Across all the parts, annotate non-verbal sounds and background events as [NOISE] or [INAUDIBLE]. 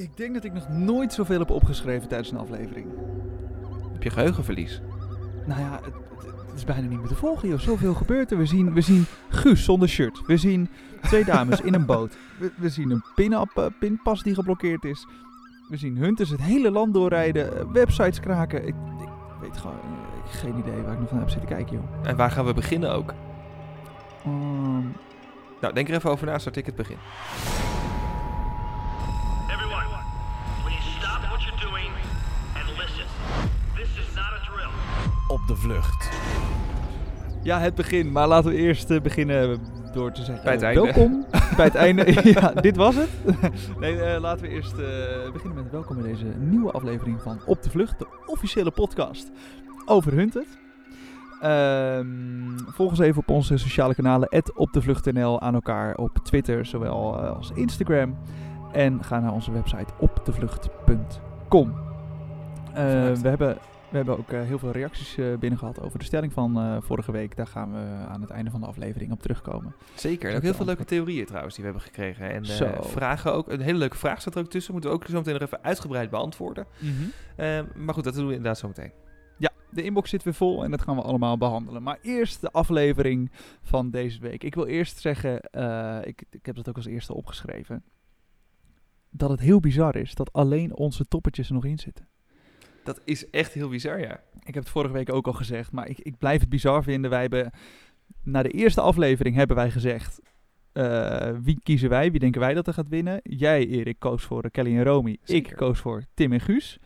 Ik denk dat ik nog nooit zoveel heb opgeschreven tijdens een aflevering. Heb je geheugenverlies? Nou ja, het, is bijna niet meer te volgen, joh. Zoveel gebeurt er. We zien, we zien Guus zonder shirt. We zien twee dames in een boot. We, we zien een pin-up, eh, pinpas die geblokkeerd is. We zien hunters het hele land doorrijden. eh, websites kraken. Ik, ik weet gewoon... eh, ik heb geen idee waar ik nog naar heb zitten kijken, joh. En waar gaan we beginnen ook? Ehm, Nou, denk er even over na, start ik het begin. Op de vlucht. Ja, het begin. Maar laten we eerst eh, beginnen door te zeggen... Bij het eh, einde. Welkom [LAUGHS] bij het einde. [LAUGHS] ja, dit was het. [LAUGHS] nee, eh, laten we eerst eh, beginnen met welkom bij deze nieuwe aflevering van Op de Vlucht. De officiële podcast over Hunted. Ehm volg ons even op onze sociale kanalen. Opdevlucht.nl aan elkaar op Twitter, zowel eh, als Instagram. En ga naar onze website opdevlucht.com. Eh, Vanuit. we hebben we hebben ook eh, heel veel reacties eh, binnen gehad over de stelling van eh, vorige week. Daar gaan we aan het einde van de aflevering op terugkomen. Zeker. En ook heel veel leuke theorieën trouwens die we hebben gekregen. En Zo. vragen ook. Een hele leuke vraag staat er ook tussen. Moeten we ook zo meteen nog even uitgebreid beantwoorden. Eh, maar goed, dat doen we inderdaad zo meteen. Ja, de inbox zit weer vol en dat gaan we allemaal behandelen. Maar eerst de aflevering van deze week. Ik wil eerst zeggen, ik, ik heb dat ook als eerste opgeschreven, dat het heel bizar is dat alleen onze toppetjes er nog in zitten. Dat is echt heel bizar, ja. Ik heb het vorige week ook al gezegd, maar ik, ik blijf het bizar vinden. Wij hebben, na de eerste aflevering hebben wij gezegd, eh, wie kiezen wij? Wie denken wij dat er gaat winnen? Jij, Erik, koos voor Kelly en Romy. Zeker. Ik koos voor Tim en Guus.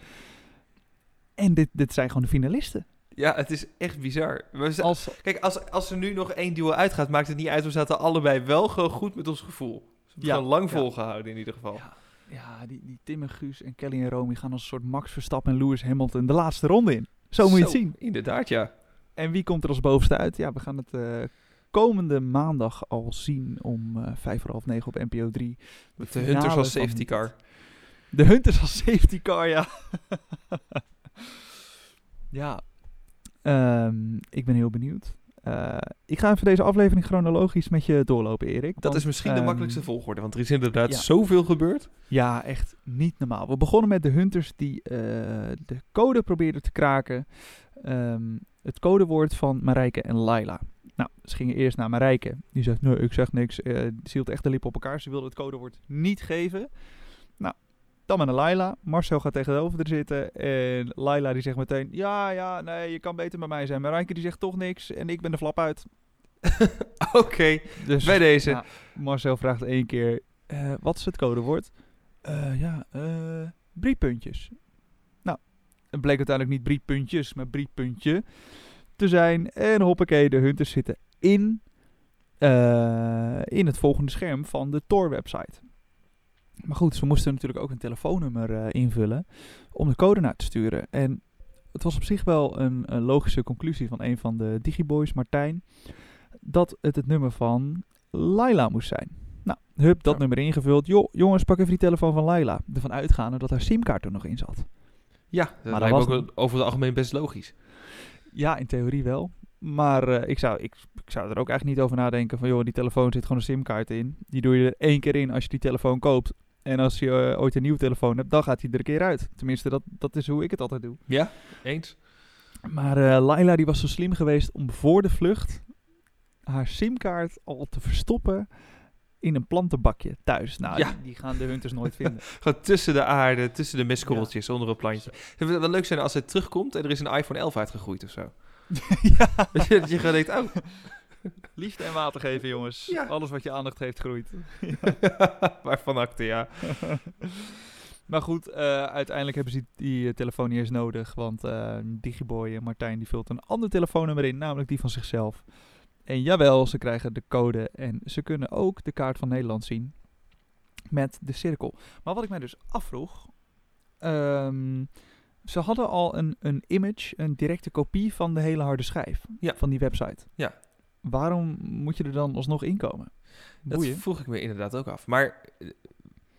En dit, dit zijn gewoon de finalisten. Ja, het is echt bizar. We Als, Kijk, als, als er nu nog één duo uitgaat, maakt het niet uit. We zaten allebei wel gewoon goed met ons gevoel. We hebben Ja, lang ja. volgehouden in ieder geval. Ja, ja die, die Tim en Guus en Kelly en Romy gaan als een soort Max Verstappen en Lewis Hamilton de laatste ronde in. Zo moet je het zien. Inderdaad, ja. En wie komt er als bovenste uit? Ja, we gaan het eh, komende maandag al zien om eh, vijf voor half negen op NPO 3. Met de Hunters als safety car. De Hunters als safety car, ja. [LAUGHS] ja, Ehm, ik ben heel benieuwd. Eh, ik ga even deze aflevering chronologisch met je doorlopen, Erik. Dat want, is misschien de ehm, makkelijkste volgorde, want er is inderdaad ja. zoveel gebeurd. Ja, echt niet normaal. We begonnen met de hunters die eh, de code probeerden te kraken. Ehm, het codewoord van Marijke en Laila. Nou, ze gingen eerst naar Marijke. Die zegt, nee, ik zeg niks. Eh, ze hield echt de lip op elkaar. Ze wilde het codewoord niet geven. Dan met een Laila. Marcel gaat tegenover haar zitten. En Laila die zegt meteen, ja, ja, nee, je kan beter bij mij zijn. Marijke die zegt toch niks. En ik ben de flap uit. [LAUGHS] Oké, Dus bij deze. ja, Marcel vraagt één keer, eh, wat is het codewoord? Eh, ja, eh briepuntjes. Nou, het bleek uiteindelijk niet briepuntjes, maar briepuntje te zijn. En hoppakee, de hunters zitten in, in het volgende scherm van de Tor-website. Maar goed, ze moesten natuurlijk ook een telefoonnummer eh, invullen om de code naar te sturen. En het was op zich wel een, een logische conclusie van een van de Digiboys, Martijn, dat het het nummer van Laila moest zijn. Nou, hup, dat Ja. nummer ingevuld. Jo, jongens, pak even die telefoon van Laila. Ervan uitgaande dat haar simkaart er nog in zat. Ja, dat dat lijkt me was ook over het algemeen best logisch. Ja, in theorie wel. Maar eh, ik, zou, ik, ik zou er ook eigenlijk niet over nadenken van... joh, die telefoon zit gewoon een simkaart in. Die doe je er één keer in als je die telefoon koopt. En als je eh, ooit een nieuwe telefoon hebt, dan gaat hij er een keer uit. Tenminste, dat, dat is hoe ik het altijd doe. Ja, eens. Maar eh Laila die was zo slim geweest om voor de vlucht... haar simkaart al te verstoppen in een plantenbakje thuis. Nou, Ja. die, die gaan de hunters nooit vinden. [LAUGHS] Gewoon tussen de aarde, tussen de mestkorreltjes, onder een plantje. Het zou wel leuk zijn als hij terugkomt en er is een iPhone 11 uitgegroeid of zo. [LAUGHS] ja. [LAUGHS] Dat je, dat je gewoon denkt, oh, [LAUGHS] Liefde en water geven, jongens. Ja. Alles wat je aandacht heeft groeit. [LAUGHS] waarvan acte, ja. [LAUGHS] Maar goed, eh, uiteindelijk hebben ze die eh, telefoon niet eens nodig. Want eh, Digiboy en Martijn die vult een ander telefoonnummer in, namelijk die van zichzelf. En jawel, ze krijgen de code en ze kunnen ook de kaart van Nederland zien met de cirkel. Maar wat ik mij dus afvroeg, ehm, ze hadden al een, een image, een directe kopie van de hele harde schijf Ja. van die website. Ja. Waarom moet je er dan alsnog inkomen? Dat Boeien. vroeg ik me inderdaad ook af. Maar eh,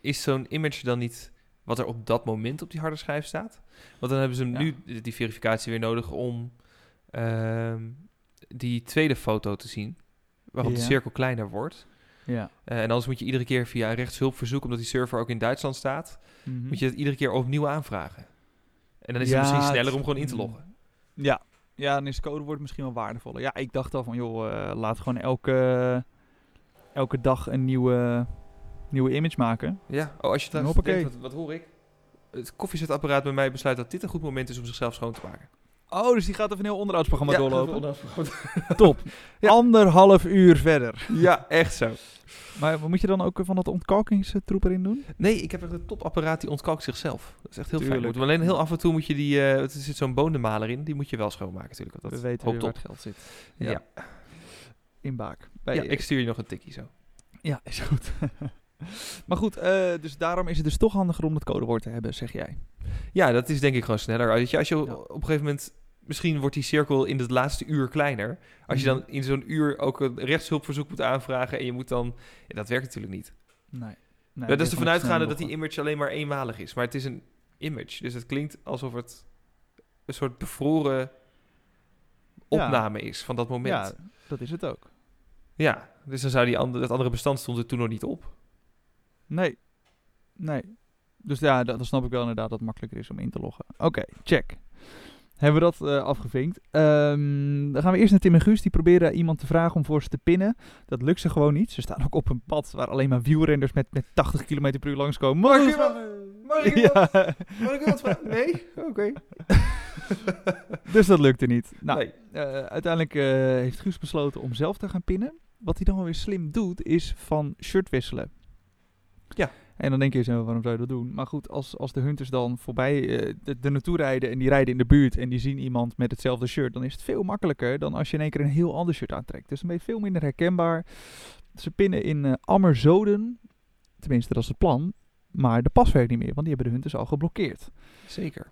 is zo'n image dan niet wat er op dat moment op die harde schijf staat? Want dan hebben ze Ja. nu die verificatie weer nodig om ehm, die tweede foto te zien, waarop de cirkel kleiner wordt. Ja. Eh, en anders moet je iedere keer via een rechtshulpverzoek, omdat die server ook in Duitsland staat, Mhm. moet je het iedere keer opnieuw aanvragen. En dan is het Ja, misschien het- sneller om gewoon in te loggen. Ja. Ja, dan is het codewoord misschien wel waardevoller. Ja, ik dacht al van, joh, eh, laat gewoon elke, elke dag een nieuwe, nieuwe image maken. Ja, oh, als je Hoppakee. denkt, wat, wat hoor ik? Het koffiezetapparaat bij mij besluit dat dit een goed moment is om zichzelf schoon te maken. Oh, dus die gaat even een heel onderhoudsprogramma Ja, doorlopen. even [LAUGHS] Top. [LAUGHS] Ja. Anderhalf uur verder. Ja, echt zo. Maar moet je dan ook van dat ontkalkingstroep erin doen? Nee, ik heb echt een topapparaat die ontkalkt zichzelf. Dat is echt heel fijn. Tuurlijk. Moet alleen heel af en toe moet je die, eh, er zit zo'n bonenmaler in, die moet je wel schoonmaken natuurlijk. want Dat We weten waar op. het geld zit. Ja, Ja. ja. In Baak. Bij, ik stuur je nog een tikkie zo. Ja, is goed. [LAUGHS] maar goed, eh, dus daarom is het dus toch handiger om het codewoord te hebben, zeg jij. Ja, dat is denk ik gewoon sneller. Weet je, als je Ja. op een gegeven moment... Misschien wordt die cirkel in het laatste uur kleiner. Als je Mhm. dan in zo'n uur ook een rechtshulpverzoek moet aanvragen... en je moet dan... Ja, dat werkt natuurlijk niet. Nee. nee dat is ervan uitgaande dat die image alleen maar eenmalig is. Maar het is een image. Dus het klinkt alsof het een soort bevroren Ja. opname is van dat moment. Ja, dat is het ook. Ja, dus dan zou die andere, dat andere bestand stond er toen nog niet op. Nee. Nee. Dus ja, dat, dan snap ik wel inderdaad dat het makkelijker is om in te loggen. Oké, check. Hebben we dat eh, afgevinkt. Ehm, dan gaan we eerst naar Tim en Guus. Die proberen iemand te vragen om voor ze te pinnen. Dat lukt ze gewoon niet. Ze staan ook op een pad waar alleen maar wielrenners met, met 80 km per uur langskomen. Mag ik Mag u wat- Ja. Mag ik wat vragen? Nee? [LAUGHS] Oké. [LAUGHS] Dus dat lukte niet. Nou, nee. eh, uiteindelijk eh, heeft Guus besloten om zelf te gaan pinnen. Wat hij dan wel weer slim doet, is van shirt wisselen. Ja. En dan denk je zo, waarom zou je dat doen? Maar goed, als, als de hunters dan voorbij eh, de, er naartoe rijden en die rijden in de buurt en die zien iemand met hetzelfde shirt, dan is het veel makkelijker dan als je in één keer een heel ander shirt aantrekt. Dus dan ben je veel minder herkenbaar. Ze pinnen in eh Ammerzoden, tenminste dat is het plan, maar de pas werkt niet meer, want die hebben de hunters al geblokkeerd. Zeker.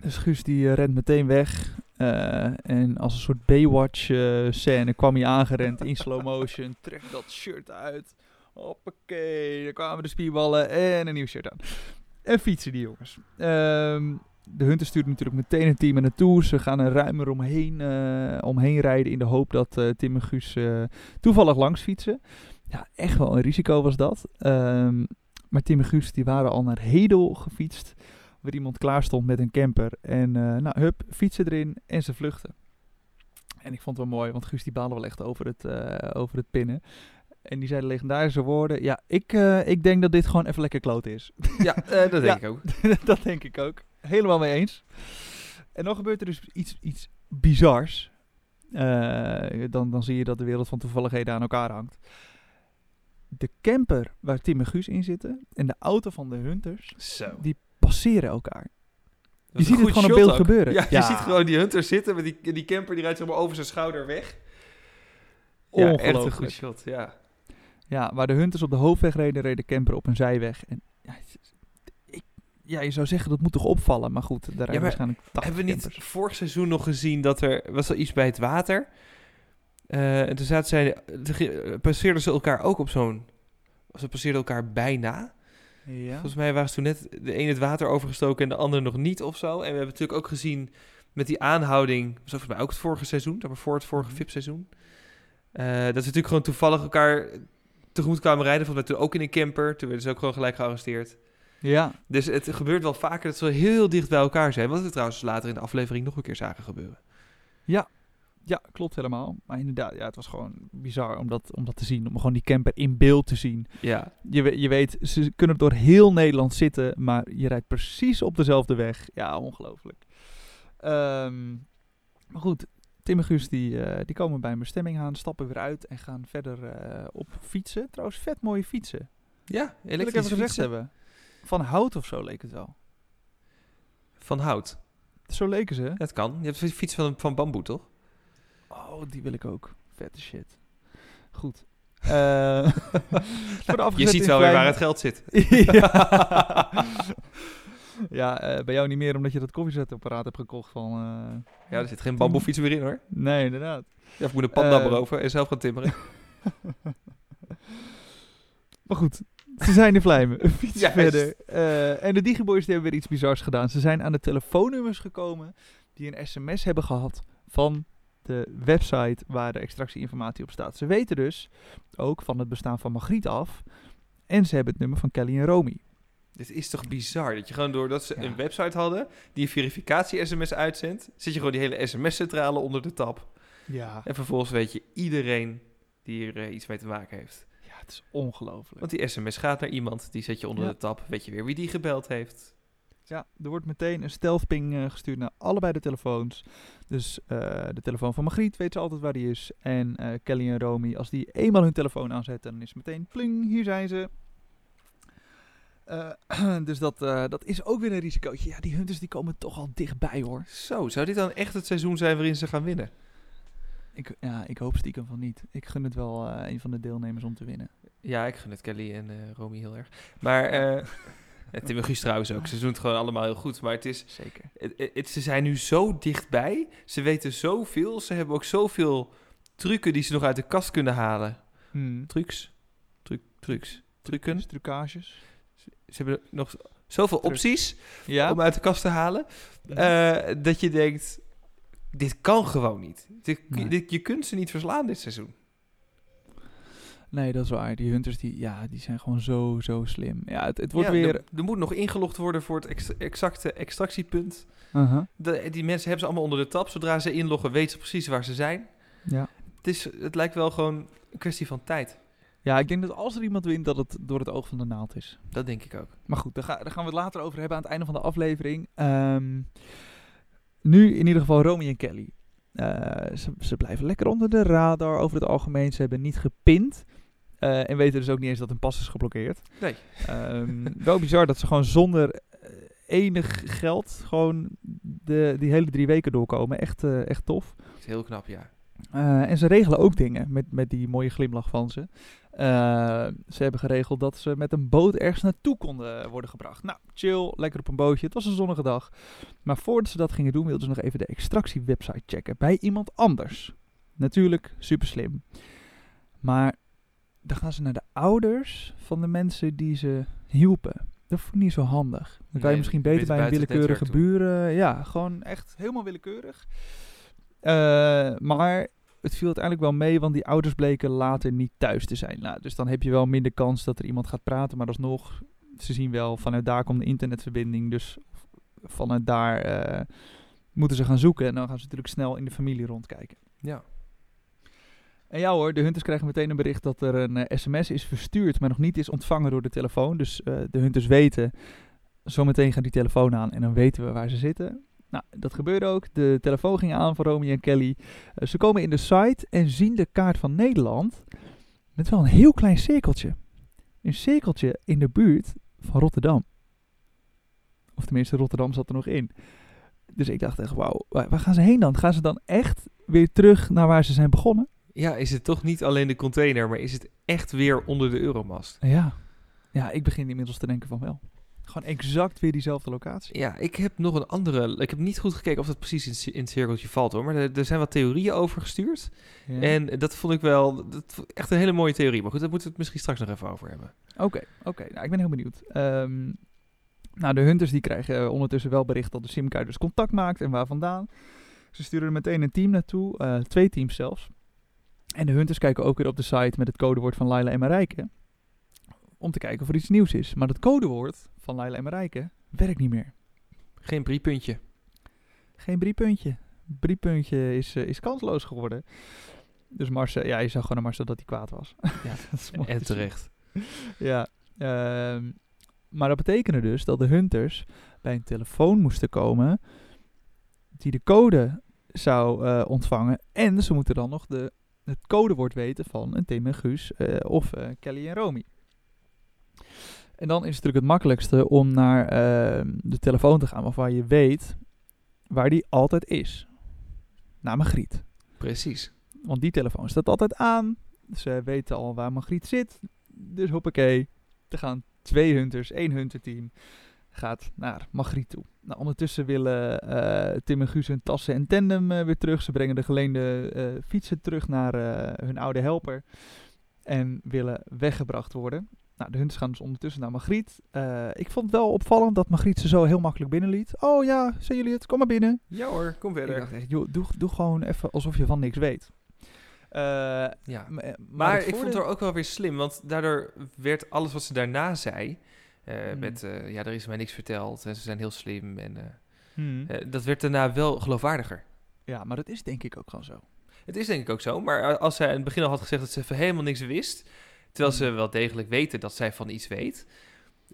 Dus Guus die eh, rent meteen weg. en als een soort Baywatch eh, scène kwam hij aangerend in slow motion. Trekt dat shirt uit. Hoppakee, daar kwamen de spierballen en een nieuw shirt aan. En fietsen die jongens. Ehm, de Hunter stuurt natuurlijk meteen een team naartoe. Ze gaan er ruimer omheen, eh, omheen rijden in de hoop dat eh, Tim en Guus eh, toevallig langs fietsen. Ja, echt wel een risico was dat. Ehm, maar Tim en Guus die waren al naar Hedel gefietst waar iemand klaar stond met een camper. En nou, hup, fietsen erin en ze vluchten. En ik vond het wel mooi, want Guus die baalde wel echt over het, over het pinnen. En die zei de legendarische woorden. Ja, ik, eh, ik denk dat dit gewoon even lekker kloot is. Ja, eh, dat [LAUGHS] denk Ja. ik ook. [LAUGHS] dat denk ik ook. Helemaal mee eens. En dan gebeurt er dus iets, iets bizars. Eh, dan, dan zie je dat de wereld van toevalligheden aan elkaar hangt. De camper waar Tim en Guus in zitten en de auto van de Hunters, Zo. die passeren elkaar. Je ziet het gewoon op beeld ook. gebeuren. Ja, je ziet gewoon die hunter zitten met die, die camper die rijdt zeg maar over zijn schouder weg. Ja, echt een goed shot, ja. Ja, waar de hunters op de hoofdweg reden, reed de camper op een zijweg. En ja, ik, ja, je zou zeggen dat moet toch opvallen, maar goed, daar rijden maar waarschijnlijk 80 Hebben we niet vorig seizoen nog gezien dat er was er iets bij het water? Eh, en toen zaten zij, passeerden ze elkaar ook op zo'n, ze passeerden elkaar bijna. Ja. Volgens mij waren ze toen net de een het water overgestoken en de ander nog niet of zo. En we hebben natuurlijk ook gezien met die aanhouding, was volgens mij ook het vorige seizoen, dat maar voor het vorige Mhm. VIP-seizoen. Eh, dat ze natuurlijk gewoon toevallig elkaar tegemoet kwamen rijden. Volgens mij toen ook in een camper. Toen werden ze ook gewoon gelijk gearresteerd. ja, Dus het gebeurt wel vaker dat ze heel dicht bij elkaar zijn. Wat we trouwens later in de aflevering nog een keer zagen gebeuren. ja, klopt helemaal. Maar inderdaad, ja, het was gewoon bizar om dat, om dat te zien. Om gewoon die camper in beeld te zien. Ja, Je, je weet, ze kunnen door heel Nederland zitten, maar je rijdt precies op dezelfde weg. Ja, ongelooflijk. Ehm, maar goed, Tim en Guus die, eh, die komen bij een bestemming aan, stappen weer uit en gaan verder eh, op fietsen. Trouwens, vet mooie fietsen. ja Wil ik even gezegd hebben. Van hout of zo leek het wel. Van hout. Zo leken ze. Dat kan. Je hebt een fiets van, van bamboe, toch? Oh, die wil ik ook. Vette shit. Goed. Eh, [LAUGHS] de Je ziet wel weer waar het geld zit. [LAUGHS] [LAUGHS] [LAUGHS] ja, eh, bij jou niet meer omdat je dat koffiezetapparaat hebt gekocht van... eh, Ja, er zit geen bamboefiets meer in, hoor. Nee, inderdaad. Ja, ik moet een panda Eh. beroven en zelf gaan timmeren. [LAUGHS] Maar goed, ze zijn in Vlijmen. Een fiets verder. En de Digiboys die hebben weer iets bizars gedaan. Ze zijn aan de telefoonnummers gekomen die een sms hebben gehad van de website waar de extractieinformatie op staat. Ze weten dus ook van het bestaan van Magriet af. En ze hebben het nummer van Kelly en Romy. Dit is toch bizar? Dat je gewoon doordat ze Ja. een website hadden die een verificatie-sms uitzendt, zit je gewoon die hele sms-centrale onder de tab. Ja. En vervolgens weet je iedereen die er eh, iets mee te maken heeft. Ja, het is ongelooflijk. Want die sms gaat naar iemand, die zet je onder Ja. de tab, weet je weer wie die gebeld heeft. Ja, er wordt meteen een stealth ping eh, gestuurd naar allebei de telefoons. Dus eh, de telefoon van Margriet weet ze altijd waar die is. En Kelly en Romy, als die eenmaal hun telefoon aanzetten, dan is het meteen pling, hier zijn ze. Eh, [CLEARS THROAT] dus dat, eh, dat is ook weer een risicootje. Ja, die hunters die komen toch al dichtbij hoor. Zo, zou dit dan echt het seizoen zijn waarin ze gaan winnen? Ik, ja, ik hoop stiekem van niet. Ik gun het wel eh, een van de deelnemers om te winnen. Ja, ik gun het Kelly en Romy heel erg. Maar [LAUGHS] Tim en Guus trouwens ook. Ze doen het gewoon allemaal heel goed. Maar het is, Zeker. het, ze zijn nu zo dichtbij. Ze weten zoveel. Ze hebben ook zoveel trucken die ze nog uit de kast kunnen halen. Hmm. Trucs? Truc, trucs. Trucken? Trucages. Ze hebben nog zoveel opties Ja. om uit de kast te halen. Mhm. eh, dat je denkt, dit kan gewoon niet. Dit, Nee. dit- je kunt ze niet verslaan dit seizoen. Nee, dat is waar. Die hunters die, ja, die zijn gewoon zo, zo slim. Ja, het, het wordt Ja, weer... Er, er moet nog ingelogd worden voor het ex- exacte extractiepunt. Uh-huh. De, die mensen hebben ze allemaal onder de tab. Zodra ze inloggen, weten ze precies waar ze zijn. Ja. Het, is, het lijkt wel gewoon een kwestie van tijd. Ja, ik denk dat als er iemand wint, dat het door het oog van de naald is. Dat denk ik ook. Maar goed, daar, ga- daar gaan we het later over hebben aan het einde van de aflevering. Ehm, nu in ieder geval Romy en Kelly. Eh, ze, ze blijven lekker onder de radar over het algemeen. Ze hebben niet gepind. Eh, en weten dus ook niet eens dat hun pas is geblokkeerd. Nee. Ehm, wel bizar dat ze gewoon zonder eh, enig geld gewoon de, die hele drie weken doorkomen. Echt, echt tof. Dat is heel knap, ja. Eh, en ze regelen ook dingen met, met die mooie glimlach van ze. Eh, ze hebben geregeld dat ze met een boot ergens naartoe konden worden gebracht. Nou, chill, lekker op een bootje. Het was een zonnige dag. Maar voordat ze dat gingen doen, wilden ze nog even de extractiewebsite checken bij iemand anders. Natuurlijk, super slim. Maar dan gaan ze naar de ouders van de mensen die ze hielpen. Dat vond ik niet zo handig. Dan kan je Nee, misschien beter bij een willekeurige buren. Ja, gewoon echt helemaal willekeurig. Eh, maar het viel uiteindelijk wel mee, want die ouders bleken later niet thuis te zijn. Nou, dus dan heb je wel minder kans dat er iemand gaat praten. Maar alsnog, ze zien wel, vanuit daar komt de internetverbinding. Dus vanuit daar eh, moeten ze gaan zoeken. En dan gaan ze natuurlijk snel in de familie rondkijken. Ja. En ja hoor, de hunters krijgen meteen een bericht dat er een eh, sms is verstuurd, maar nog niet is ontvangen door de telefoon. Dus eh, de hunters weten, zometeen gaat die telefoon aan en dan weten we waar ze zitten. Nou, dat gebeurde ook. De telefoon ging aan van Romy en Kelly. Eh, ze komen in de site en zien de kaart van Nederland met wel een heel klein cirkeltje. Een cirkeltje in de buurt van Rotterdam. Of tenminste, Rotterdam zat er nog in. Dus ik dacht echt, wauw, waar, waar gaan ze heen dan? Gaan ze dan echt weer terug naar waar ze zijn begonnen? Ja, is het toch niet alleen de container, maar is het echt weer onder de Euromast? Ja. Ja, ik begin inmiddels te denken van wel. Gewoon exact weer diezelfde locatie. Ja, ik heb nog een andere. Ik heb niet goed gekeken of dat precies in, in het cirkeltje valt hoor. Maar er, er zijn wat theorieën over gestuurd. Ja. En dat vond ik wel. Dat, echt een hele mooie theorie. Maar goed, daar moeten we het misschien straks nog even over hebben. Oké, oké. Nou, ik ben heel benieuwd. Ehm, nou, de hunters die krijgen eh, ondertussen wel bericht dat de simkaart dus contact maakt en waar vandaan. Ze sturen er meteen een team naartoe, eh, twee teams zelfs. En de hunters kijken ook weer op de site met het codewoord van Laila en Marijke. Om te kijken of er iets nieuws is. Maar dat codewoord van Laila en Marijke werkt niet meer. Geen briepuntje. Geen briepuntje. Briepuntje is, eh, is kansloos geworden. Dus Marcel, ja, je zag gewoon aan Marcel dat hij kwaad was. Ja, [LAUGHS] dat is mooi En terecht. Ja, ehm, maar dat betekende dus dat de hunters bij een telefoon moesten komen die de code zou eh, ontvangen. En ze moeten dan nog de, het codewoord weten van een Tim en Guus eh, of Kelly en Romy. En dan is het natuurlijk het makkelijkste om naar ehm, de telefoon te gaan waarvan je weet waar die altijd is. Naar Magriet. Precies. Want die telefoon staat altijd aan. Ze weten al waar Margriet zit. Dus hoppakee. Er gaan twee hunters, één hunterteam gaat naar Margriet toe. Nou, ondertussen willen eh, Tim en Guus hun tassen en tandem eh, weer terug. Ze brengen de geleende eh, fietsen terug naar hun oude helper. En willen weggebracht worden. Nou, de Hunters gaan dus ondertussen naar Magriet. Eh, ik vond het wel opvallend dat Magriet ze zo heel makkelijk binnenliet. Oh ja, zijn jullie het? Kom maar binnen. Ja hoor, kom Ik verder. dacht echt, joh, doe, doe gewoon even alsof je van niks weet. Eh, Ja. eh, Maar ik vond het ook wel weer slim, want daardoor werd alles wat ze daarna zei... Hmm. Met, ja, er is mij niks verteld en ze zijn heel slim. En, Hmm. dat werd daarna wel geloofwaardiger. Ja, maar dat is denk ik ook gewoon zo. Het is denk ik ook zo, maar als zij in het begin al had gezegd dat ze even helemaal niks wist... terwijl ze Hmm. wel degelijk weten dat zij van iets weet...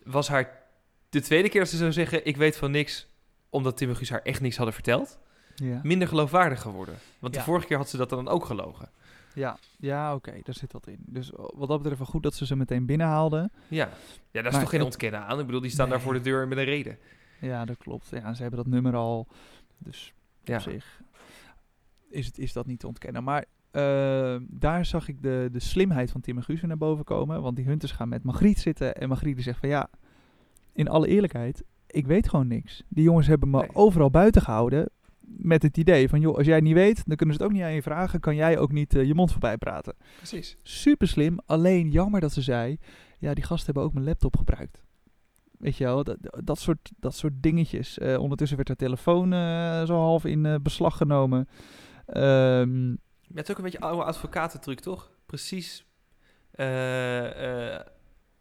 was haar de tweede keer dat ze zou zeggen... ik weet van niks, omdat Tim en Guus haar echt niks hadden verteld... Ja, minder geloofwaardig geworden. Want Ja. de vorige keer had ze dat dan ook gelogen. ja, ja oké, daar zit dat in. Dus wat dat betreft wel goed dat ze ze meteen binnenhaalden. Ja, ja daar is Maar toch geen het- ontkennen aan? Ik bedoel, die staan Nee. daar voor de deur met een reden. Ja, dat klopt. Ja, ze hebben dat nummer al. Dus Ja. op zich is, het, is dat niet te ontkennen. Maar eh, daar zag ik de, de slimheid van Tim en Guus naar boven komen. Want die hunters gaan met Magriet zitten. En Magriet die zegt van ja, in alle eerlijkheid, ik weet gewoon niks. Die jongens hebben me Nee. overal buiten gehouden. Met het idee van joh, als jij het niet weet, dan kunnen ze het ook niet aan je vragen. Kan jij ook niet eh, je mond voorbij praten. Precies. Super slim. Alleen jammer dat ze zei, ja, die gasten hebben ook mijn laptop gebruikt. Weet je wel, dat, dat, soort, dat soort dingetjes. Eh, ondertussen werd haar telefoon zo half in beslag genomen. Ehm, Ja, het is ook een beetje oude advocatentruc, toch? Precies eh, eh,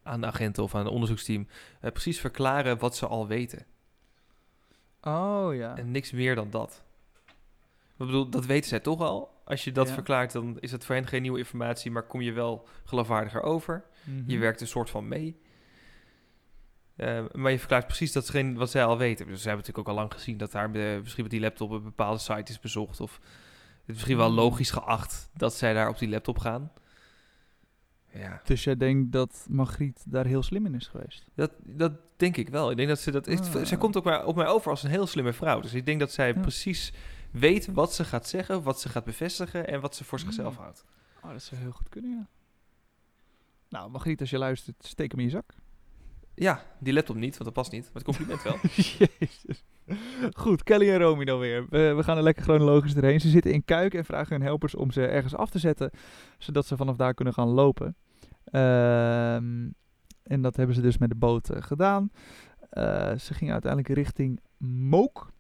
aan de agenten of aan het onderzoeksteam... eh, precies verklaren wat ze al weten. oh ja. En niks meer dan dat. Ik bedoel, dat weten zij toch al. Als je dat Ja. verklaart, dan is het voor hen geen nieuwe informatie... maar kom je wel geloofwaardiger over. Mhm. Je werkt een soort van mee. Maar je verklaart precies datgene wat zij al weten. Dus ze hebben natuurlijk ook al lang gezien dat daar misschien met die laptop een bepaalde site is bezocht. Of is misschien wel logisch geacht dat zij daar op die laptop gaan. Ja, Dus jij denkt dat Margriet daar heel slim in is geweest? dat, dat denk ik wel. Ik denk dat ze dat. is- Ah. Zij komt ook maar op mij over als een heel slimme vrouw. Dus ik denk dat zij Ja. precies weet wat ze gaat zeggen, wat ze gaat bevestigen en wat ze voor zichzelf Mm. houdt. Oh, dat zou heel goed kunnen, ja. Nou, Margriet, als je luistert, steek hem in je zak. Ja, die laptop niet, want dat past niet. Maar het compliment wel. [LAUGHS] Jezus. Goed, Kelly en Romy dan weer. We, gaan er lekker chronologisch erheen. Ze zitten in Kuik en vragen hun helpers om ze ergens af te zetten, zodat ze vanaf daar kunnen gaan lopen. Ehm, en dat hebben ze dus met de boot eh, gedaan. Eh, ze gingen uiteindelijk richting Mook.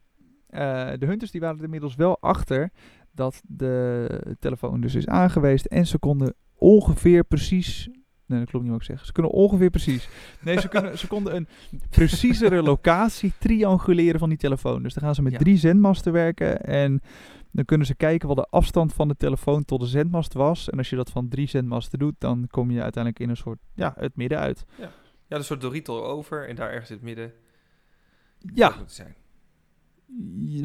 Eh, de hunters die waren er inmiddels wel achter dat de telefoon dus is aangeweest en ze konden ongeveer precies... Nee, dat klopt niet wat ik zeg. Ze kunnen ongeveer precies. Nee, ze, kunnen, ze konden een preciezere locatie trianguleren van die telefoon. Dus dan gaan ze met Ja. drie zendmasten werken en dan kunnen ze kijken wat de afstand van de telefoon tot de zendmast was. En als je dat van drie zendmasten doet, dan kom je uiteindelijk in een soort, ja, het midden uit. Ja, een soort Dorito over en daar ergens in het midden Ja, moeten zijn.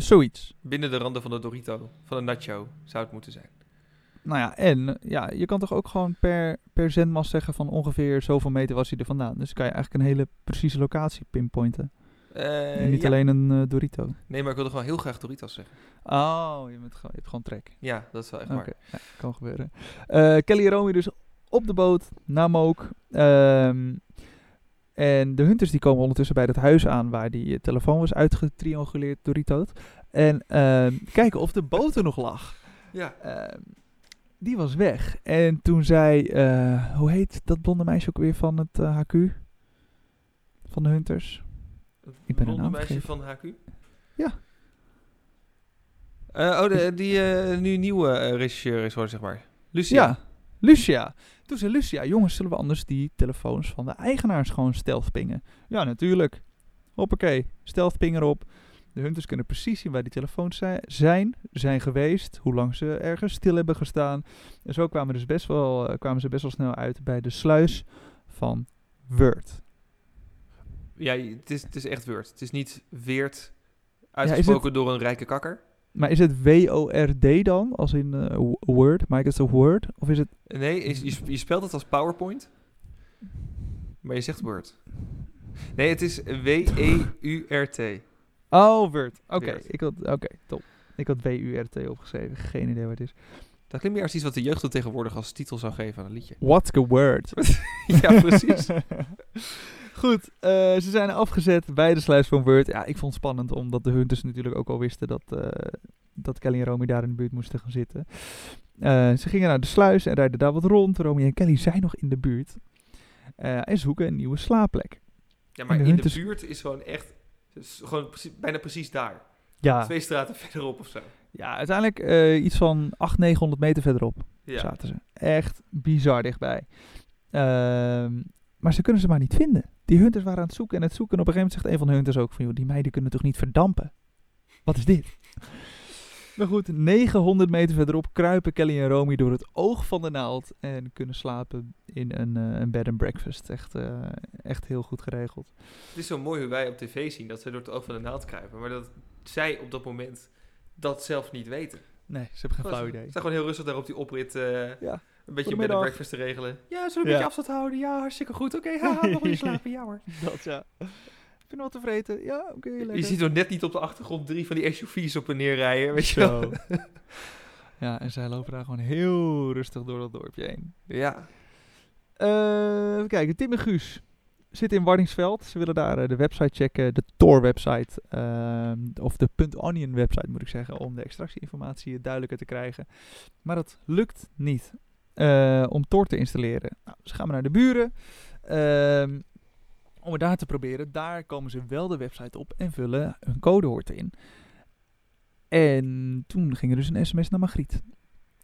zoiets. Binnen de randen van de Dorito, van de nacho, zou het moeten zijn. Nou ja, en ja, je kan toch ook gewoon per, per zendmast zeggen van ongeveer zoveel meter was hij er vandaan. Dus kan je eigenlijk een hele precieze locatie pinpointen. Eh, en niet ja. alleen een eh, Dorito. Nee, maar ik wilde gewoon heel graag Doritos zeggen. Oh, je, bent gewoon, je hebt gewoon trek. Ja, dat is wel echt waar. ja, kan gebeuren. Eh, Kelly en Romy dus op de boot naar Mook. Ehm, en de hunters die komen ondertussen bij dat huis aan waar die eh, telefoon was uitgetrianguleerd door Ritoot. En ehm, kijken of de boot er nog lag. Ja. Die was weg. En toen zei, eh, hoe heet dat blonde meisje ook weer van het eh, HQ? Van de hunters? Ik ben Blonde naam meisje van HQ? Ja. Eh, oh, de, die eh, nu nieuwe eh, regisseur is geworden, zeg maar. Lucia. Ja, Lucia. Toen zei Lucia, jongens, zullen we anders die telefoons van de eigenaars gewoon stealth pingen? Ja, natuurlijk. Hoppakee, stealth ping erop. De hunters kunnen precies zien waar die telefoons zi- zijn, zijn geweest, hoe lang ze ergens stil hebben gestaan. En zo kwamen, dus best wel, eh, kwamen ze best wel snel uit bij de sluis van Word. Ja, het is, het is echt Word. Het is niet Weert uitgesproken door een rijke kakker. Maar is het W-O-R-D dan, als in eh, Word, Microsoft Word? Of is het... Nee, is, je, je spelt het als PowerPoint. Maar je zegt Word. Nee, het is W-E-U-R-T. Oh, Word. Oké, ik had, oké, top. Ik had W-U-R-T opgeschreven, geen idee wat het is. Dat klinkt meer als iets wat de jeugd tegenwoordig als titel zou geven aan een liedje. What's a word? [LAUGHS] ja, precies. [LAUGHS] Goed, eh, ze zijn afgezet bij de sluis van Word. Ja, ik vond het spannend, omdat de Hunters natuurlijk ook al wisten dat, eh, dat Kelly en Romy daar in de buurt moesten gaan zitten. Eh, ze gingen naar de sluis en rijden daar wat rond. Romy en Kelly zijn nog in de buurt. en zoeken een nieuwe slaapplek. Ja, maar de in de buurt is gewoon echt... is gewoon precies, bijna precies daar. Ja, Twee straten [LAUGHS] verderop of zo. ja uiteindelijk eh, iets van 800, 900 meter verderop Ja. zaten ze. Echt bizar dichtbij. Ehm, maar ze kunnen ze maar niet vinden. Die hunters waren aan het zoeken en het zoeken. En op een gegeven moment zegt een van de hunters ook van... Joh, die meiden kunnen toch niet verdampen? Wat is dit? Maar goed, 900 meter verderop kruipen Kelly en Romy door het oog van de naald. En kunnen slapen in een, eh, een bed and breakfast. Echt, eh, echt heel goed geregeld. Het is zo mooi hoe wij op tv zien dat ze door het oog van de naald kruipen. Maar dat zij op dat moment dat zelf niet weten. Nee, ze hebben geen Gewoon- flauw Ze idee. staan gewoon heel rustig daar op die oprit eh, Ja. een beetje een bed and breakfast te regelen. Ja, zullen we een Ja. beetje afstand houden? Ja, hartstikke goed. Oké, [LAUGHS] haha, nog weer slapen. Ja hoor. Dat ja. Heb je nog wat te vreten? Ja, oké, lekker. Je ziet nog net niet op de achtergrond drie van die SUV's op en neer rijden. Weet je wel? [LAUGHS] Ja, en zij lopen daar gewoon heel rustig door dat dorpje heen. Ja. Eh, even kijken, Tim en Guus zitten in Wardingsveld. Ze willen daar eh, de website checken, de Tor-website, ehm, of de .onion website moet ik zeggen, om de extractieinformatie duidelijker te krijgen. Maar dat lukt niet eh, om Tor te installeren. Nou, ze gaan maar naar de buren ehm, om het daar te proberen. Daar komen ze wel de website op en vullen hun codewoord in. En toen ging er dus een sms naar Margriet.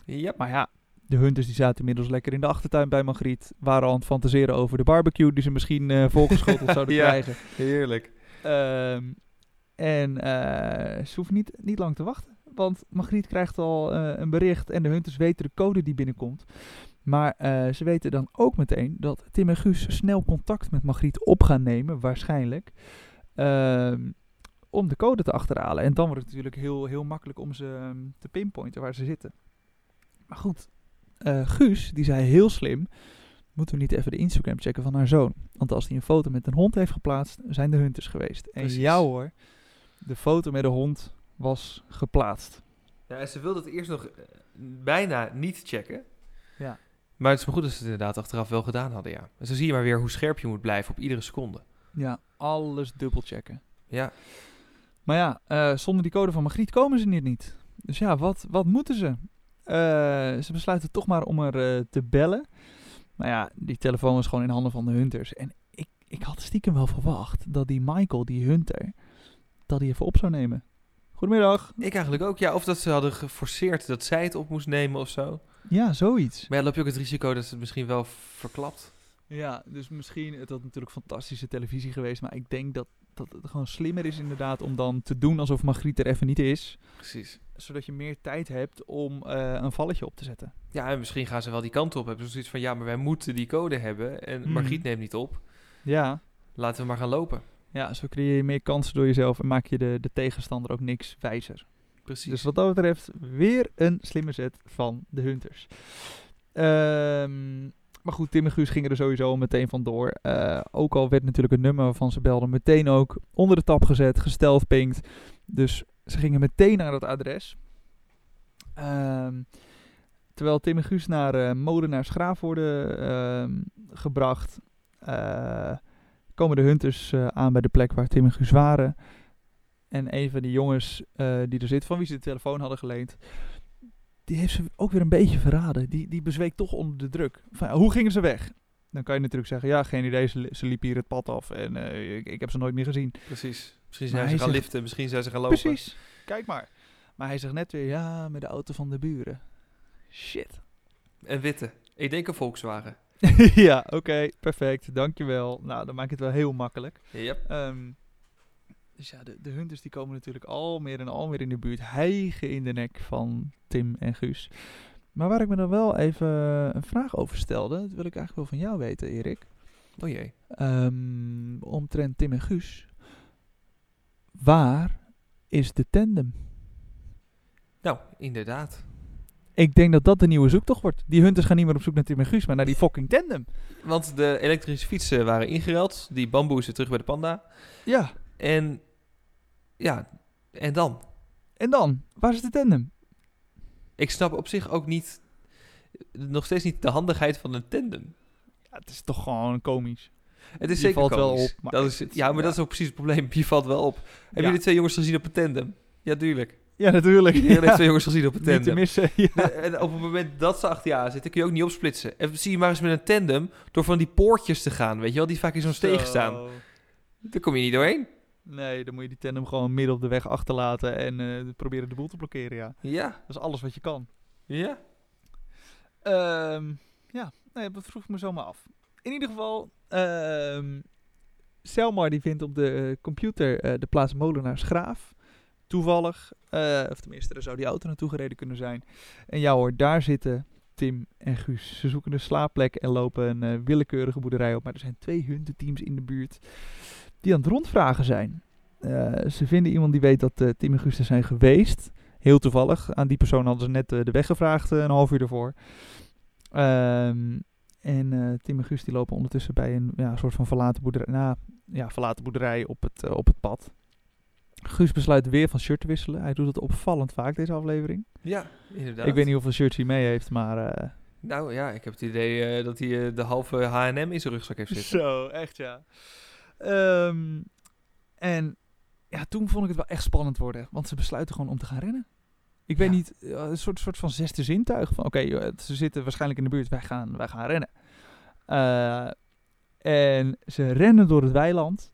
Ja. Maar ja, de hunters die zaten inmiddels lekker in de achtertuin bij Margriet. Waren aan het fantaseren over de barbecue die ze misschien eh [LAUGHS] volgeschoteld zouden Ja. krijgen. Heerlijk. Ehm, en eh, ze hoeven niet, niet lang te wachten. Want Margriet krijgt al eh, een bericht en de hunters weten de code die binnenkomt. Maar eh, ze weten dan ook meteen dat Tim en Guus snel contact met Margriet op gaan nemen, waarschijnlijk. ehm, om de code te achterhalen. En dan wordt het natuurlijk heel, heel makkelijk om ze ehm, te pinpointen waar ze zitten. Maar goed, eh, Guus, die zei heel slim, moeten we niet even de Instagram checken van haar zoon. Want als hij een foto met een hond heeft geplaatst, zijn de hunters geweest. En Precies. ja hoor, de foto met de hond was geplaatst. Ja, en ze wilde het eerst nog eh, bijna niet checken. Ja. Maar het is maar goed dat ze het inderdaad achteraf wel gedaan hadden, ja. En zo zie je maar weer hoe scherp je moet blijven op iedere seconde. Ja, alles dubbel checken. Ja. Maar ja, eh, zonder die code van Margriet komen ze hier niet. Dus ja, wat, wat moeten ze? Eh, ze besluiten toch maar om er eh, te bellen. Nou ja, die telefoon is gewoon in handen van de hunters. En ik, ik had stiekem wel verwacht dat die Michael, die hunter, dat hij even op zou nemen. Goedemiddag. Ik eigenlijk ook, ja. Of dat ze hadden geforceerd dat zij het op moest nemen of zo. Ja, zoiets. Maar ja, dan loop je ook het risico dat ze het misschien wel verklapt. Ja, dus misschien, het had natuurlijk fantastische televisie geweest, maar ik denk dat, dat het gewoon slimmer is inderdaad om dan te doen alsof Margriet er even niet is. Precies. Zodat je meer tijd hebt om eh, een valletje op te zetten. Ja, en misschien gaan ze wel die kant op. Hebben ze zoiets van, ja, maar wij moeten die code hebben. En Mhm. Margriet neemt niet op. Ja, Laten we maar gaan lopen. ja zo creëer je meer kansen door jezelf en maak je de, de tegenstander ook niks wijzer. Precies. Dus wat dat betreft weer een slimme zet van de Hunters. Ehm, maar goed, Tim en Guus gingen er sowieso meteen vandoor. Eh ook al werd natuurlijk het nummer waarvan ze belden meteen ook onder de tap gezet, gesteld pinkt. Dus ze gingen meteen naar dat adres. Ehm, terwijl Tim en Guus naar eh Molenaars Graaf worden ehm, gebracht, eh, komen de Hunters aan bij de plek waar Tim en Guus waren. En een van die jongens eh, die er zit, van wie ze de telefoon hadden geleend, die heeft ze ook weer een beetje verraden. Die, die bezweek toch onder de druk. Van, hoe gingen ze weg? Dan kan je natuurlijk zeggen, ja, geen idee, ze, ze liepen hier het pad af en eh, ik, ik heb ze nooit meer gezien. Precies. Misschien Maar zijn ze gaan zegt- liften, misschien zijn ze gaan lopen. Precies, kijk maar. Maar hij zegt net weer, ja, met de auto van de buren. Shit. En witte. Ik denk een Volkswagen. [LAUGHS] ja, oké, perfect, dankjewel. Nou, dan maak ik het wel heel makkelijk. Yep. Ehm, dus ja, de, de hunters die komen natuurlijk al meer en al meer in de buurt. Hijgen in de nek van Tim en Guus. Maar waar ik me dan wel even een vraag over stelde, dat wil ik eigenlijk wel van jou weten, Erik. Oh jee. Ehm, omtrent Tim en Guus. Waar is de tandem? Nou, inderdaad. Ik denk dat dat de nieuwe zoektocht wordt. Die hunters gaan niet meer op zoek naar Tim en Guus, maar naar die fucking tandem. Want de elektrische fietsen waren ingeruild. Die bamboe is weer terug bij de panda. Ja, En ja, en dan? en dan? Waar is de tandem? Ik snap op zich ook niet, nog steeds niet de handigheid van een tandem. Ja, het is toch gewoon komisch. Het is Je zeker valt wel op, maar dat is, het- ja, maar ja. dat is ook precies het probleem. [LAUGHS] Je valt wel op. Heb Ja. je de twee jongens gezien op een tandem? Ja, tuurlijk. Ja, natuurlijk. Iedereen heeft twee jongens gezien op een Niet te tandem. missen. Ja. En op het moment dat ze achter je aan zitten, kun je ook niet opsplitsen. En zie je maar eens met een tandem door van die poortjes te gaan, weet je wel, die vaak in zo'n steeg staan. Daar kom je niet doorheen. Nee, dan moet je die tandem gewoon midden op de weg achterlaten en eh, proberen de boel te blokkeren, ja. Ja, Dat is alles wat je kan. ja. Ehm, ja, nee, dat vroeg ik me zomaar af. In ieder geval, ehm Selmar die vindt op de eh, computer eh, de plaats Molenaarsgraaf. Toevallig, eh, of tenminste, daar zou die auto naartoe gereden kunnen zijn. En ja hoor, daar zitten Tim en Guus. Ze zoeken een slaapplek en lopen een willekeurige boerderij op. Maar er zijn twee huntenteams in de buurt die aan het rondvragen zijn. Eh, ze vinden iemand die weet dat eh, Tim en Guus er zijn geweest. Heel toevallig. Aan die persoon hadden ze net eh, de weg gevraagd, een half uur ervoor. Ehm, en Tim en Guus die lopen ondertussen bij een ja, soort van verlaten boerderij, nou, ja, verlaten boerderij op het, op het pad. Guus besluit weer van shirt te wisselen. Hij doet het opvallend vaak deze aflevering. Ja, inderdaad. Ik weet niet hoeveel shirts hij mee heeft, maar... Nou ja, ik heb het idee dat hij de halve H&M in zijn rugzak heeft zitten. Zo, echt ja. Ehm, en ja, toen vond ik het wel echt spannend worden. Want ze besluiten gewoon om te gaan rennen. Ik weet Ja. niet, eh, een soort, soort van zesde zintuig. Van oké, joh, ze zitten waarschijnlijk in de buurt. Wij gaan, wij gaan rennen. Eh, en ze rennen door het weiland.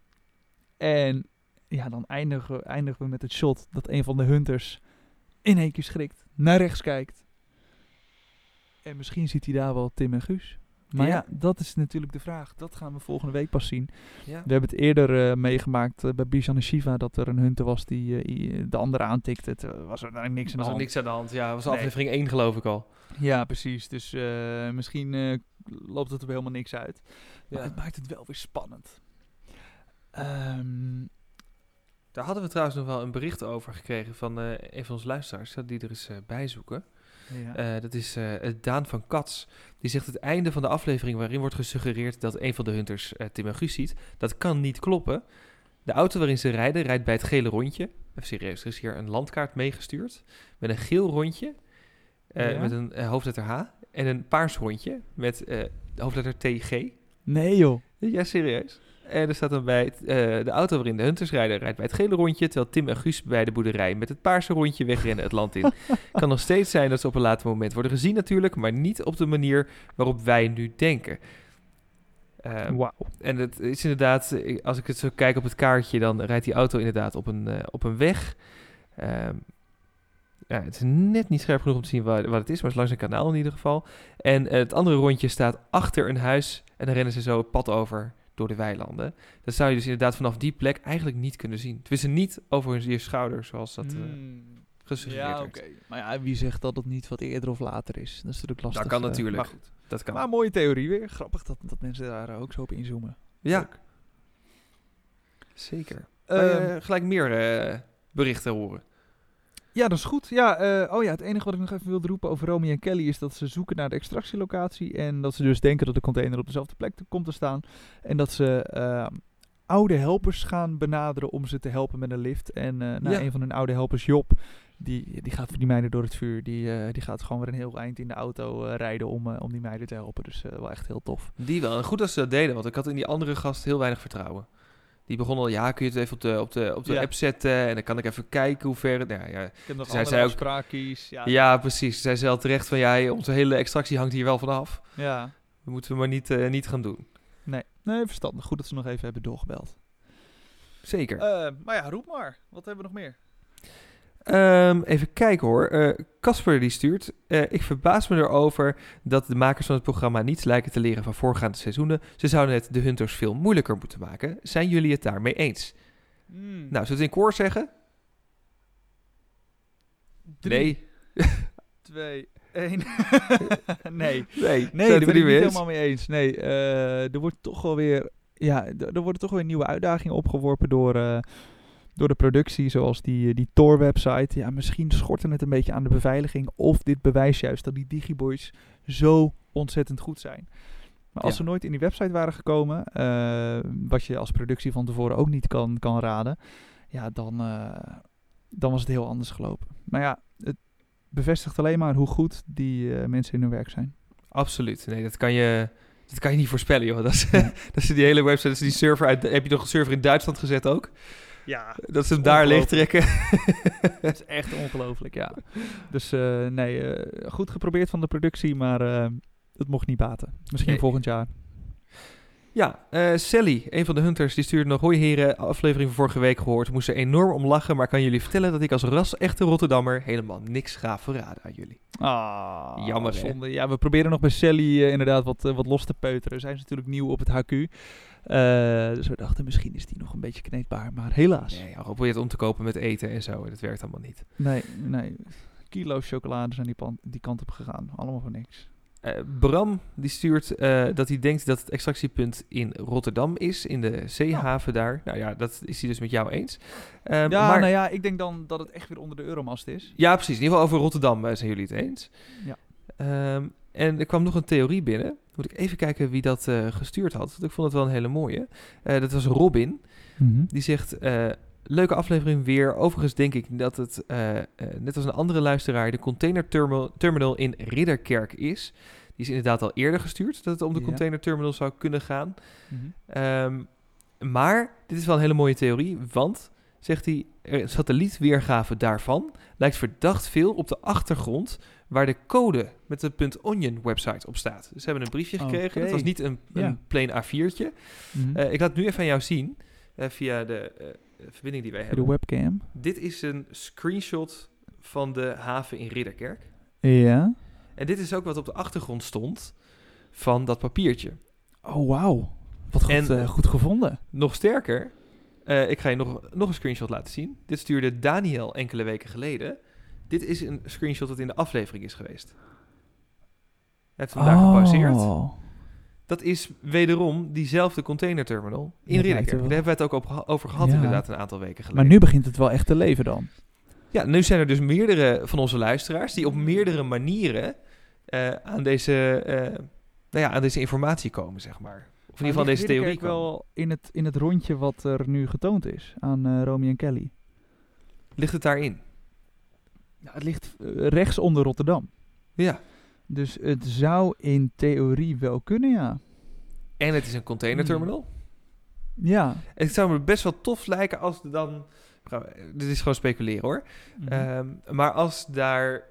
En ja, dan eindigen, eindigen we met het shot dat een van de hunters in één keer schrikt. Naar rechts kijkt. En misschien ziet hij daar wel Tim en Guus. Maar ja. Ja. dat is natuurlijk de vraag. Dat gaan we volgende week pas zien. Ja. We hebben het eerder eh, meegemaakt eh, bij Bijan en Shiva dat er een hunter was die eh, de andere aantikte. Het was er niks aan Er de was ook hand. niks aan de hand. Ja, was Nee. aflevering 1 geloof ik al. Ja, precies. Dus misschien loopt het er helemaal niks uit. Maar Ja. het maakt het wel weer spannend. Ehm, Daar hadden we trouwens nog wel een bericht over gekregen van een van onze luisteraars. Die er eens bij zoeken. Ja. Eh, dat is eh, Daan van Kats. Die zegt het einde van de aflevering waarin wordt gesuggereerd dat een van de hunters eh, Tim en Guus ziet. Dat kan niet kloppen. De auto waarin ze rijden rijdt bij het gele rondje. Even serieus, er is hier een landkaart meegestuurd. Met een geel rondje. Ja? Met een hoofdletter H. En een paars rondje met hoofdletter TG. nee joh. Ja, serieus. En er staat dan bij het, eh, de auto waarin de hunters rijden, rijdt bij het gele rondje, terwijl Tim en Guus bij de boerderij met het paarse rondje wegrennen het land in. [LAUGHS] kan nog steeds zijn dat ze op een later moment worden gezien natuurlijk, maar niet op de manier waarop wij nu denken. Ehm, Wauw. en het is inderdaad, eh, als ik het zo kijk op het kaartje, dan rijdt die auto inderdaad op een, eh, op een weg. Ehm, ja, het is net niet scherp genoeg om te zien waar, wat het is, maar het is langs een kanaal in ieder geval. En het andere rondje staat achter een huis en dan rennen ze zo het pad over door de weilanden. Dat zou je dus inderdaad vanaf die plek eigenlijk niet kunnen zien. Tenminste niet over hun je schouder, zoals dat eh Mm. gesuggereerd Ja, werd. oké. Maar ja, wie zegt dat het niet wat eerder of later is? Dat is natuurlijk lastig. Dat kan eh, natuurlijk. maar goed. Dat kan. Maar mooie theorie weer. Grappig dat, dat mensen daar ook zo op inzoomen. ja, Leuk. zeker. Ehm, Eh, gelijk meer berichten horen. Ja, dat is goed. Ja, eh, oh ja, het enige wat ik nog even wilde roepen over Romy en Kelly is dat ze zoeken naar de extractielocatie. En dat ze dus denken dat de container op dezelfde plek te- komt te staan. En dat ze eh, oude helpers gaan benaderen om ze te helpen met een lift. En nou, Ja. een van hun oude helpers, Job, die, die gaat voor die meiden door het vuur. Die, eh, die gaat gewoon weer een heel eind in de auto rijden om, om die meiden te helpen. Dus wel echt heel tof. Die wel. En goed dat ze dat deden, want ik had in die andere gast heel weinig vertrouwen. Die begon al, ja, kun je het even op de, op de, op de Ja. app zetten en dan kan ik even kijken hoe ver. Nou, ja, Ik heb nog Zij zei ook-. Ja, ja, precies. Zij zei al terecht van, ja, onze hele extractie hangt hier wel vanaf. ja. Dat moeten we maar niet, eh, niet gaan doen. Nee. nee, verstandig. Goed dat ze nog even hebben doorgebeld. Zeker. Eh, maar ja, roep maar. Wat hebben we nog meer? Ehm, even kijken hoor. Eh, Casper die stuurt. eh, ik verbaas me erover dat de makers van het programma niets lijken te leren van voorgaande seizoenen. Ze zouden het de Hunters veel moeilijker moeten maken. Zijn jullie het daarmee eens? Nou, zullen we het in koor zeggen? Drie, [LAUGHS] twee, één. [LAUGHS] nee. Nee. Nee, daar ben ik niet helemaal mee eens. Nee, eh, er wordt toch wel weer... Ja, er worden toch weer nieuwe uitdagingen opgeworpen door, eh, door de productie, zoals die, eh, die Tor-website. Ja, misschien schort het een beetje aan de beveiliging. Of dit bewijst juist dat die Digiboys zo ontzettend goed zijn. Maar als Ja. ze nooit in die website waren gekomen, eh, wat je als productie van tevoren ook niet kan, kan raden, ja, dan, eh, dan was het heel anders gelopen. Maar ja, het bevestigt alleen maar hoe goed die mensen in hun werk zijn. Absoluut. Nee, dat kan je, dat kan je niet voorspellen, joh. Dat is, [LAUGHS] dat is die hele website, dat is die server uit... Heb je nog een server in Duitsland gezet ook? Ja, Dat ze hem daar leeg trekken. [LAUGHS] dat is echt ongelooflijk, ja. Dus eh, nee, eh, goed geprobeerd van de productie, maar eh, het mocht niet baten. Misschien Nee. volgend jaar. Ja, Sally, een van de hunters, die stuurde nog... Hoi heren, aflevering van vorige week gehoord. Moest er enorm om lachen, maar kan jullie vertellen... dat ik als ras-echte Rotterdammer helemaal niks ga verraden aan jullie. Ah, Jammer, hè? Ja, we proberen nog bij Sally inderdaad wat, wat los te peuteren. Zij is natuurlijk nieuw op het HQ. Eh, dus we dachten, misschien is die nog een beetje kneedbaar. Maar helaas. Nee, al probeer het om te kopen met eten en zo. en Dat werkt allemaal niet. Nee, nee. Kilo's chocolade zijn die, pan- die kant op gegaan. Allemaal voor niks. Eh, Bram die stuurt eh, dat hij denkt dat het extractiepunt in Rotterdam is, in de zeehaven daar. Nou ja, dat is hij dus met jou eens. Ja, maar, nou ja, ik denk dan dat het echt weer onder de euromast is. ja, precies. In ieder geval over Rotterdam zijn jullie het eens. Ja. Ehm, en er kwam nog een theorie binnen. Moet ik even kijken wie dat eh, gestuurd had. Want ik vond het wel een hele mooie. Eh, dat was Robin. Die zegt, eh, leuke aflevering weer. Overigens denk ik dat het, net als een andere luisteraar, de containerterminal terminal in Ridderkerk is. Die is inderdaad al eerder gestuurd, dat het om de Ja. containerterminal zou kunnen gaan. Mhm. Ehm, maar, dit is wel een hele mooie theorie, want, zegt hij, er een satellietweergave daarvan lijkt verdacht veel op de achtergrond waar de code met de .onion website op staat. Dus ze hebben een briefje gekregen. Oké. Het was niet een, een plain A4'tje. Mhm. Eh, ik laat het nu even aan jou zien, eh, via de eh, verbinding die wij Voor de hebben. webcam. Dit is een screenshot van de haven in Ridderkerk. Ja. En dit is ook wat op de achtergrond stond van dat papiertje. Oh, wauw. Wat goed, En- goed gevonden. Nog sterker, ik ga je nog, nog een screenshot laten zien. Dit stuurde Daniel enkele weken geleden. Dit is een screenshot dat in de aflevering is geweest. Hij heeft hem daar gepauzeerd. Oh. Dat is wederom diezelfde containerterminal in Ridderkerk. er. Daar hebben we het ook op over gehad Ja. inderdaad een aantal weken geleden. Maar nu begint het wel echt te leven dan. Ja, nu zijn er dus meerdere van onze luisteraars die op meerdere manieren eh, aan, deze, eh, nou ja, aan deze informatie komen, zeg maar. Of in ieder geval deze theorie komen. wel in het, in het rondje wat er nu getoond is aan eh Romy en Kelly. Ligt het daarin? Ja, het ligt eh, rechts onder Rotterdam. Ja. Dus het zou in theorie wel kunnen, ja. En het is een containerterminal. Ja. Het zou me best wel tof lijken als er dan... Dit is gewoon speculeren hoor. Mhm. Ehm, maar als daar...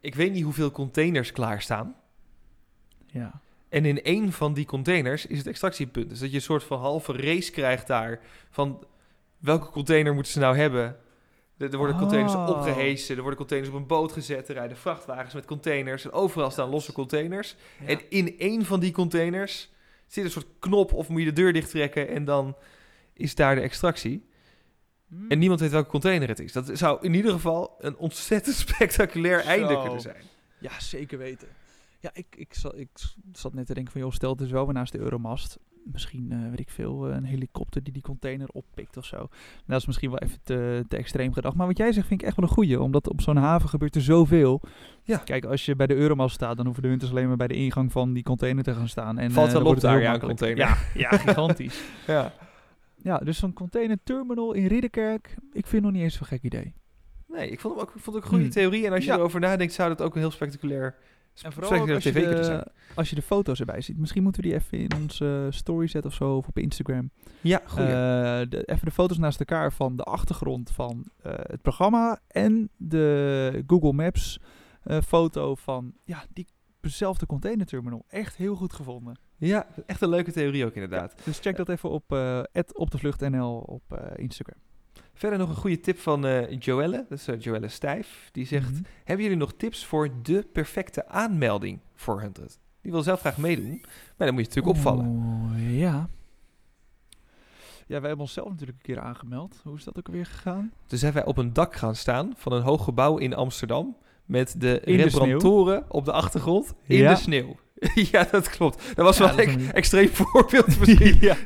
Ik weet niet hoeveel containers klaarstaan. ja. En in één van die containers is het extractiepunt. Dus dat je een soort van halve race krijgt daar. Van welke container moeten ze nou hebben? Er, worden containers Oh. opgehesen. Er worden containers op een boot gezet. Er rijden vrachtwagens met containers. En overal staan losse containers. Ja. En in één van die containers zit een soort knop. Of moet je de deur dicht trekken. En dan is daar de extractie. Mm. En niemand weet welke container het is. Dat zou in ieder geval een ontzettend [LAUGHS] spectaculair einde kunnen zijn. Ja, zeker weten. Ja, ik, ik, zat, ik zat net te denken van, joh, stel het is wel weer naast de Euromast. Misschien, eh, weet ik veel, eh, een helikopter die die container oppikt of zo. Nou, dat is misschien wel even te, te extreem gedacht. Maar wat jij zegt vind ik echt wel een goeie. Omdat op zo'n haven gebeurt er zoveel. Ja. Kijk, als je bij de Euromast staat, dan hoeven de hunters alleen maar bij de ingang van die container te gaan staan. En, Valt eh, wel op daar, ja, een container. Ja, ja, [LAUGHS] gigantisch. Ja. ja, dus zo'n container terminal in Ridderkerk, ik vind nog niet eens zo'n gek idee. Nee, ik vond, hem ook, ik vond het ook een goede Hmm. theorie. En als je Ja. erover nadenkt, zou dat ook een heel spectaculair, En vooral ook als je, de, als je de foto's erbij ziet. Misschien moeten we die even in onze story zetten of zo, of op Instagram. Ja, goed. Eh, de, even de foto's naast elkaar van de achtergrond van eh, het programma en de Google Maps eh, foto van ja, diezelfde containerterminal. Echt heel goed gevonden. ja, echt een leuke theorie ook inderdaad. Dus check dat even op, eh op de vlucht NL op Instagram. Verder nog een goede tip van eh Joelle, dat is eh, Joelle Stijf. Die zegt, Mhm. hebben jullie nog tips voor de perfecte aanmelding voor Hunted? Die wil zelf graag meedoen, maar dan moet je natuurlijk opvallen. Oh, ja. Ja, wij hebben onszelf natuurlijk een keer aangemeld. Hoe is dat ook alweer gegaan? Dus zijn wij op een dak gaan staan van een hoog gebouw in Amsterdam. Met de Rembrandt-toren op de achtergrond in Ja. de sneeuw. [LAUGHS] ja, dat klopt. Dat was Ja, wel dat een- [LAUGHS] extreem voorbeeld misschien. [LAUGHS] ja.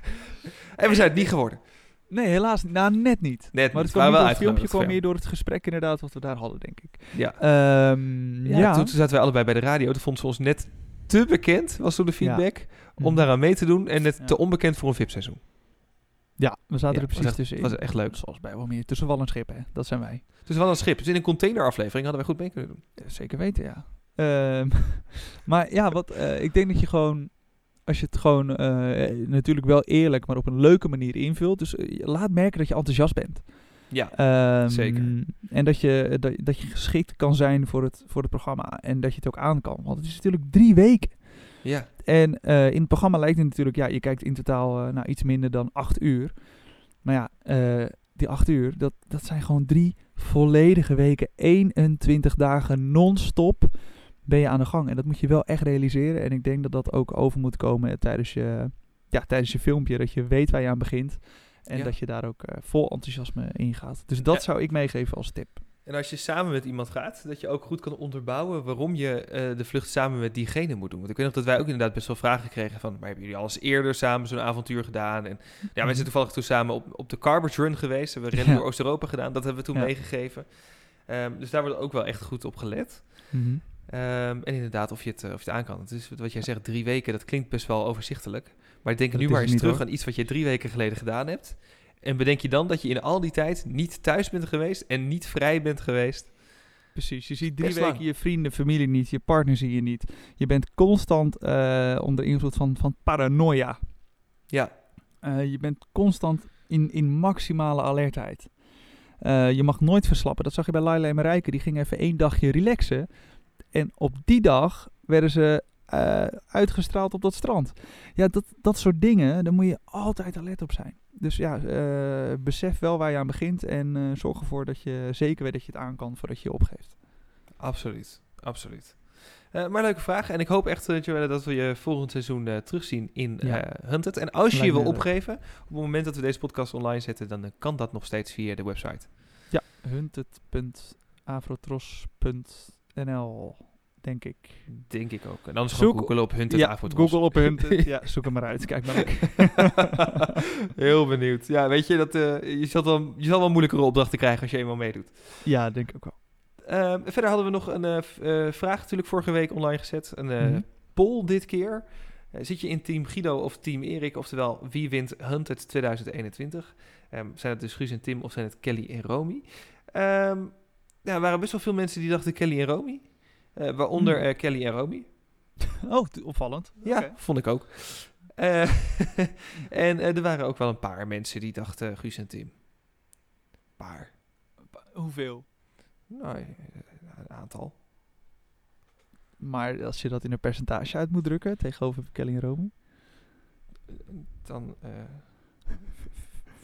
En we zijn het niet geworden. Nee, helaas niet. Nou, net niet. Net maar het kwam wel het filmpje, kwam meer door het gesprek inderdaad wat we daar hadden, denk ik. Ja. Ehm, Ja, ja. Toen, zaten wij allebei bij de radio. Toen vonden ze ons net te bekend, was toen de feedback, om Mhm. daaraan mee te doen. En net Ja. te onbekend voor een VIP-seizoen. Ja, we zaten er precies tussenin. was echt leuk. Zoals bij wel meer tussen wal en schip, hè. Dat zijn wij. Dus wel een schip. Dus in een containeraflevering hadden wij goed mee kunnen doen. Zeker weten, ja. Ehm, [LAUGHS] maar ja, wat, eh, ik denk dat je gewoon Als je het gewoon eh, natuurlijk wel eerlijk, maar op een leuke manier invult. Dus eh, laat merken dat je enthousiast bent. Ja, Ehm, Zeker. En dat je, dat, dat je geschikt kan zijn voor het, voor het programma. En dat je het ook aan kan. Want het is natuurlijk drie weken. ja. En eh, in het programma lijkt het natuurlijk, ja, je kijkt in totaal eh, naar iets minder dan acht uur. Maar ja, eh, die acht uur, dat, dat zijn gewoon drie volledige weken, 21 dagen non-stop ben je aan de gang. En dat moet je wel echt realiseren. En ik denk dat dat ook over moet komen tijdens je, ja, tijdens je filmpje, dat je weet waar je aan begint. En Ja. dat je daar ook eh, vol enthousiasme in gaat. Dus dat Ja. zou ik meegeven als tip. En als je samen met iemand gaat, dat je ook goed kan onderbouwen waarom je eh, de vlucht samen met diegene moet doen. Want ik weet nog dat wij ook inderdaad best wel vragen kregen van, maar hebben jullie al eens eerder samen zo'n avontuur gedaan? En ja, wij zijn toevallig toen samen op, op de Carbage Run geweest. We hebben rennen Ja. door Oost-Europa gedaan. Dat hebben we toen Ja. meegegeven. Ehm, dus daar wordt ook wel echt goed op gelet. Mhm. Ehm, en inderdaad, of je, het, eh, of je het aan kan. Het is wat jij zegt, drie weken, dat klinkt best wel overzichtelijk. Maar denk Dat nu maar eens terug hoor. aan iets wat je drie weken geleden gedaan hebt. En bedenk je dan dat je in al die tijd niet thuis bent geweest en niet vrij bent geweest. Precies, je ziet drie weken je vrienden, familie niet, je partner zie je niet. Je bent constant eh, onder invloed van, van paranoia. Ja, Eh, je bent constant in, in maximale alertheid. Je mag nooit verslappen. Dat zag je bij Laila en Marijke. Die gingen even één dagje relaxen. En op die dag werden ze eh, uitgestraald op dat strand. Ja, dat, dat soort dingen, daar moet je altijd alert op zijn. Dus ja, eh, besef wel waar je aan begint. En eh, zorg ervoor dat je zeker weet dat je het aan kan voordat je je opgeeft. absoluut. Absoluut. Maar leuke vraag. En ik hoop echt, Joelle, dat we je volgend seizoen terugzien in Ja. Hunted. En als je je wil opgeven, op het moment dat we deze podcast online zetten, dan kan dat nog steeds via de website. Ja, hunted.afrotross.nl, denk ik. Denk ik ook. En anders Zoek- googlen op Hunted ja. Google op Hunted. [LAUGHS] ja, zoek hem maar uit. Kijk maar. [LAUGHS] Heel benieuwd. Ja, weet je, dat, eh, je, zal wel, je zal wel moeilijkere opdrachten krijgen als je eenmaal meedoet. ja, denk ik ook wel. Ehm, verder hadden we nog een eh, eh, vraag natuurlijk vorige week online gezet. Een Mhm. poll dit keer. Zit je in team Guido of team Erik? Oftewel, wie wint Hunted 2021? Ehm, zijn het dus Guus en Tim of zijn het Kelly en Romy? Ehm, ja, er waren best wel veel mensen die dachten Kelly en Romy. Eh, waaronder Hmm. eh, Kelly en Romy. [LAUGHS] Oh, opvallend. Ja, vond ik ook. Eh, [LAUGHS] en er waren ook wel een paar mensen die dachten Guus en Tim. Paar. Hoeveel? Nou, een aantal. Maar als je dat in een percentage uit moet drukken tegenover Kelly en Romy. Dan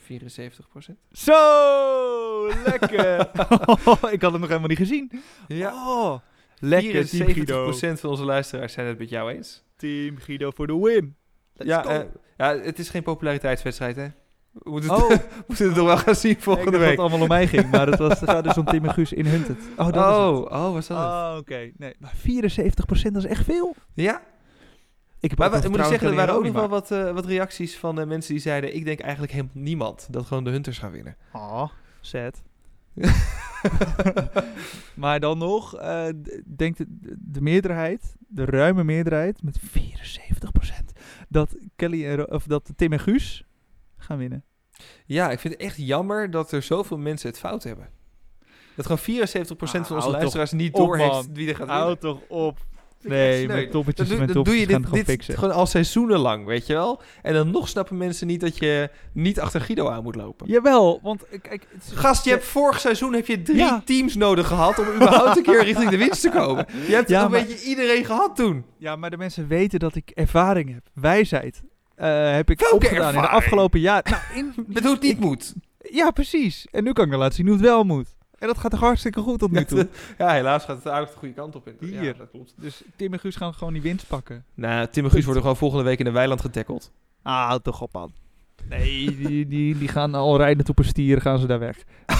74 procent. Zo, lekker. [LAUGHS] ik had het nog helemaal niet gezien. Ja, Oh, lekker Team 74 Guido. procent van onze luisteraars zijn het met jou eens. Team Guido voor de win. Let's Ja, go. eh, ja, het is geen populariteitswedstrijd, hè? We moeten Oh. het, [LAUGHS] we moeten het toch wel gaan zien ik volgende dacht dat week. het allemaal om mij ging, maar het, was, het gaat dus om Tim en Guus in Hunted. Oh, dat is het. oh, oh, was dat het? Oh, oké. Nee, maar 74% dat is echt veel. Ja, Ik heb maar ook we- wel ik moet zeggen, er waren ook nog wel wat, eh, wat reacties van eh, mensen die zeiden... ik denk eigenlijk helemaal niemand dat gewoon de Hunters gaan winnen. maar- Oh, sad. [LAUGHS] maar dan nog, eh, d- denkt de, de meerderheid, de ruime meerderheid, met 74%, dat, Kelly en Ro- of dat Tim en Guus gaan winnen. Ja, ik vind het echt jammer dat er zoveel mensen het fout hebben. Dat gewoon 74% van Ah, onze houd luisteraars niet doorheeft wie er gaat winnen. Houd toch op. Nee, mijn toppetjes, Dan, doe- mijn dan doe je toppetjes dit, gewoon dit fixen. gewoon al seizoenen lang, weet je wel? En dan nog snappen mensen niet dat je niet achter Guido aan moet lopen. Jawel, want eh, kijk... is- Gast, je hebt vorig seizoen heb je drie Ja. teams nodig gehad om überhaupt een keer richting de winst te [LAUGHS] komen. Je hebt Ja, een maar- beetje iedereen gehad toen. Ja, maar de mensen weten dat ik ervaring heb. Wijsheid eh, heb ik Welke opgedaan in de ervaring? afgelopen jaar. Nou, in, [LAUGHS] Met hoe het niet moet. ja, precies. En nu kan ik dan laten zien hoe het wel moet. En dat gaat toch hartstikke goed tot nu toe. [LAUGHS] Ja, helaas gaat het aardig de goede kant op. In. Ja, Hier. dat klopt. Dus Tim en Guus gaan gewoon die winst pakken. Nou, Tim en Guus worden gewoon volgende week in een weiland getackeld. Ah, toch op man. Nee, die, die, die gaan al rijdend op een stier, gaan ze daar weg. [LAUGHS]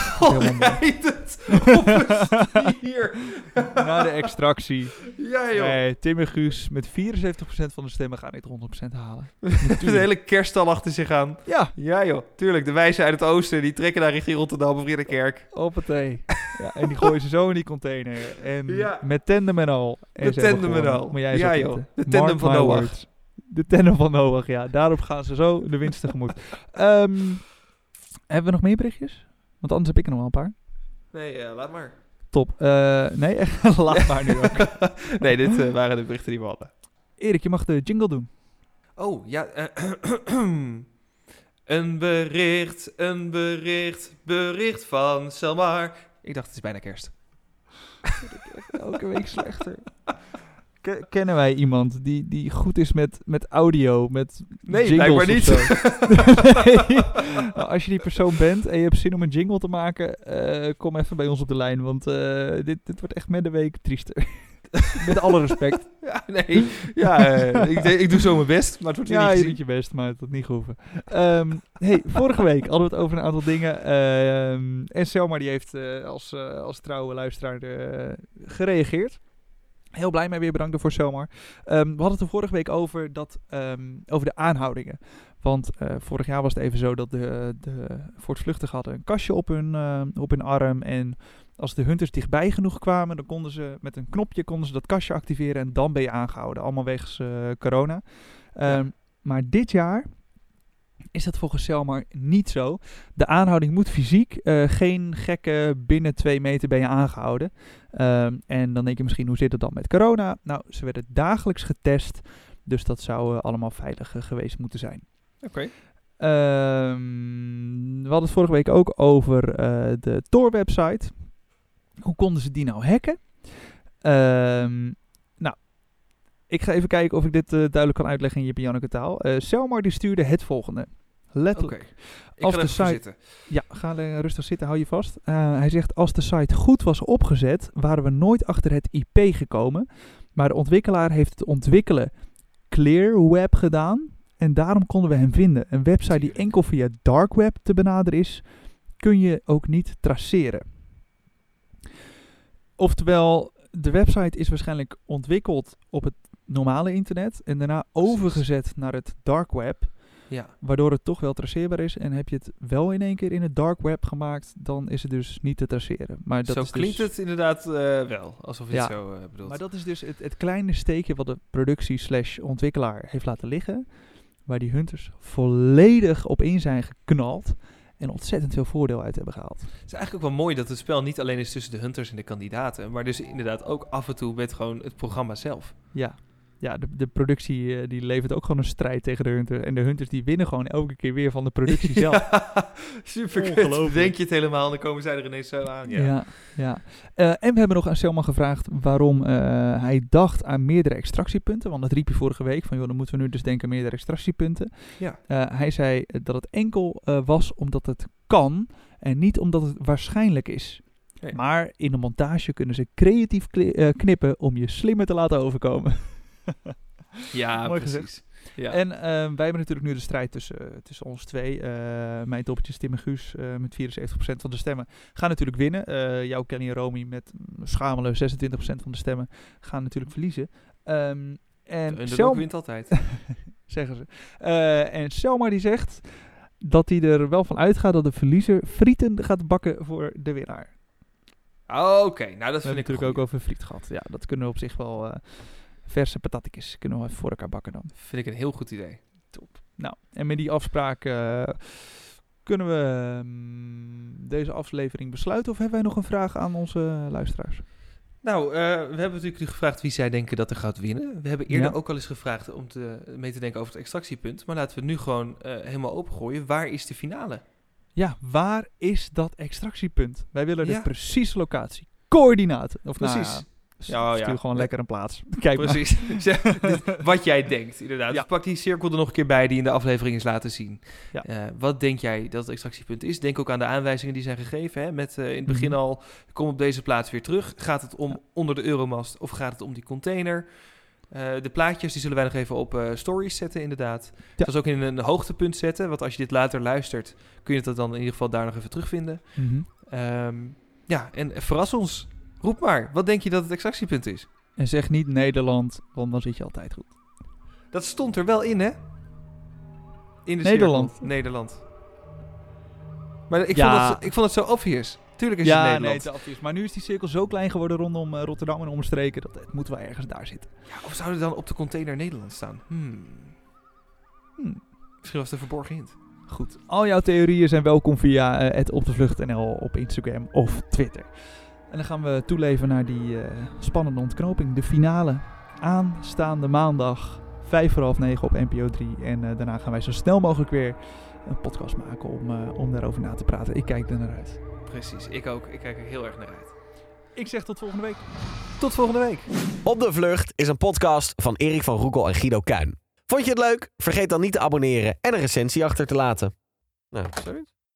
Het? Op een stier. [LAUGHS] Naar de extractie. Ja, joh. Nee, Tim en Guus met 74% van de stemmen gaan dit 100% halen. [LAUGHS] Een hele kerststal achter zich aan. Ja, Ja, joh. Tuurlijk, de wijzen uit het oosten, die trekken naar richting Rotterdam of Ridderkerk. op het thee. Ja, en die gooien ze zo in die container. En Ja. met tandem en al. En De tandem en al. Moet jij Ja, joh. De tandem Mark van words. De tandem van Noach, ja. Daarop gaan ze zo de winst tegemoet. Ehm, hebben we nog meer berichtjes? Want anders heb ik er nog wel een paar. Nee, eh, laat maar. Top. Eh, nee, echt, [LAUGHS] laat [LAUGHS] maar nu ook. nee, dit eh, waren de berichten die we hadden. Erik, je mag de jingle doen. Oh, ja. [CLEARS THROAT] een bericht, een bericht, bericht van Selmar. Ik dacht, het is bijna kerst. Elke week slechter. [LAUGHS] Ke- kennen wij iemand die, die goed is met, met audio, met Nee, jingles blijkbaar of zo? [LAUGHS] nee. Nou, als je die persoon bent en je hebt zin om een jingle te maken, eh, kom even bij ons op de lijn, want eh, dit, dit wordt echt met de week triester. [LAUGHS] met alle respect. [LAUGHS] Ja, nee. Ja, eh, ik, ik doe zo mijn best, maar het wordt Ja, niet je doet je best, maar het had niet gehoeven. Ehm, hey, vorige week hadden we het over een aantal dingen. ehm, en Selma die heeft als, als trouwe luisteraar gereageerd. Heel blij mee, weer bedankt daarvoor Selmar. Ehm, we hadden het er vorige week over, dat, ehm, over de aanhoudingen. Want eh, vorig jaar was het even zo dat de, de voortvluchtigen hadden een kastje op hun, eh, op hun arm. En als de hunters dichtbij genoeg kwamen, dan konden ze met een knopje konden ze dat kastje activeren. En dan ben je aangehouden. Allemaal wegens eh, corona. Ehm, Maar dit jaar is dat volgens Selmar niet zo. De aanhouding moet fysiek. eh, geen gekke binnen twee meter ben je aangehouden. Ehm, en dan denk je misschien, hoe zit het dan met corona? Nou, ze werden dagelijks getest. Dus dat zou eh, allemaal veilig eh, geweest moeten zijn. Oké. Ehm, we hadden het vorige week ook over de Tor-website. Hoe konden ze die nou hacken? Ehm, ik ga even kijken of ik dit eh, duidelijk kan uitleggen in je taal. Eh Selmar die stuurde het volgende. Oké. Letterlijk. Ik Als ga de site- zitten. Ja, ga rustig zitten, hou je vast. Eh, hij zegt, als de site goed was opgezet, waren we nooit achter het IP gekomen. Maar de ontwikkelaar heeft het ontwikkelen clear web gedaan. En daarom konden we hem vinden. Een website die enkel via dark web te benaderen is, kun je ook niet traceren. Oftewel, de website is waarschijnlijk ontwikkeld op het normale internet en daarna overgezet naar het dark web Ja. waardoor het toch wel traceerbaar is. En heb je het wel in één keer in het dark web gemaakt, dan is het dus niet te traceren. Maar dat zo is klinkt dus, het inderdaad eh, wel, alsof je Ja. het zo eh, bedoelt. Maar dat is dus het, het kleine steekje wat de productie slash ontwikkelaar heeft laten liggen. Waar die hunters volledig op in zijn geknald. En ontzettend veel voordeel uit hebben gehaald. Het is eigenlijk ook wel mooi dat het spel niet alleen is tussen de hunters en de kandidaten, maar dus inderdaad ook af en toe met gewoon het programma zelf. Ja, ja de, de productie eh, die levert ook gewoon een strijd tegen de hunters. En de hunters die winnen gewoon elke keer weer van de productie [LAUGHS] zelf. Super Ongelooflijk. Denk je het helemaal en dan komen zij er ineens zo aan. Ja. Ja, ja. Eh, en we hebben nog aan Selma gevraagd waarom eh, hij dacht aan meerdere extractiepunten. Want dat riep hij vorige week van, joh, dan moeten we nu dus denken aan meerdere extractiepunten. Ja. Eh, hij zei dat het enkel eh, was omdat het kan en niet omdat het waarschijnlijk is. Maar in de montage kunnen ze creatief eh, knippen om je slimmer te laten overkomen. [LAUGHS] [LAUGHS] Ja, Mooi precies. Ja. En eh, wij hebben natuurlijk nu de strijd tussen, tussen ons twee. Eh, mijn toppetjes Tim en Guus eh, met 74% van de stemmen gaan natuurlijk winnen. Eh jouw Kenny en Romy met mm, schamele 26% van de stemmen gaan natuurlijk verliezen. Ehm, de en underdog Sel- wint altijd. [LAUGHS] zeggen ze. Eh, en Selma die zegt dat hij er wel van uitgaat dat de verliezer frieten gaat bakken voor de winnaar. Oké, nou dat vind ik natuurlijk natuurlijk ook over friet gehad. Ja, dat kunnen we op zich wel... verse patatjes kunnen we even voor elkaar bakken dan. vind ik een heel goed idee. Nou, en met die afspraak eh, kunnen we ehm, deze aflevering besluiten. Of hebben wij nog een vraag aan onze luisteraars? Nou, eh, we hebben natuurlijk nu gevraagd wie zij denken dat er gaat winnen. We hebben eerder Ja. ook al eens gevraagd om te, mee te denken over het extractiepunt. Maar laten we het nu gewoon eh, helemaal opengooien. Waar is de finale? Ja, waar is dat extractiepunt? Wij willen de Ja. precieze locatie. Coördinaten. Of nou Precies. Ja, stuur ja. gewoon lekker een plaats. [LAUGHS] Kijk. Precies. [LAUGHS] Wat jij denkt, inderdaad. Ja. Dus pak die cirkel er nog een keer bij die in de aflevering is laten zien. Ja. Eh, wat denk jij dat het extractiepunt is? Denk ook aan de aanwijzingen die zijn gegeven. Hè? Met eh, in het begin Mhm. al, kom op deze plaats weer terug. Gaat het om onder de Euromast of gaat het om die container? Eh, de plaatjes die zullen wij nog even op eh, stories zetten, inderdaad. Ja. Zoals ook in een hoogtepunt zetten. Want als je dit later luistert, kun je dat dan in ieder geval daar nog even terugvinden. Ehm, ja, en verras ons. Roep maar. Wat denk je dat het extractiepunt is? En zeg niet Nederland, want dan zit je altijd goed. Dat stond er wel in, hè? In de Nederland. cirkel. Nederland. Maar ik, Ja. vond het, ik vond het zo obvious. Tuurlijk is het ja, nee, Nederland. het is. Maar nu is die cirkel zo klein geworden rondom eh, Rotterdam en omstreken. Dat het moet wel ergens daar zitten. Ja, of zou er dan op de container Nederland staan? Hmm. Hmm. Misschien was het een verborgen hint. Goed. Al jouw theorieën zijn welkom via het op de op Instagram of Twitter. En dan gaan we toeleven naar die eh, spannende ontknoping. De finale. Aanstaande maandag vijf voor half negen op NPO 3. En eh, daarna gaan wij zo snel mogelijk weer een podcast maken om, eh, om daarover na te praten. Ik kijk er naar uit. Precies, ik ook. Ik kijk er heel erg naar uit. Ik zeg tot volgende week. Tot volgende week. Op de Vlucht is een podcast van Erik van Roekel en Guido Kuin. Vond je het leuk? Vergeet dan niet te abonneren en een recensie achter te laten. Nou, zoiets.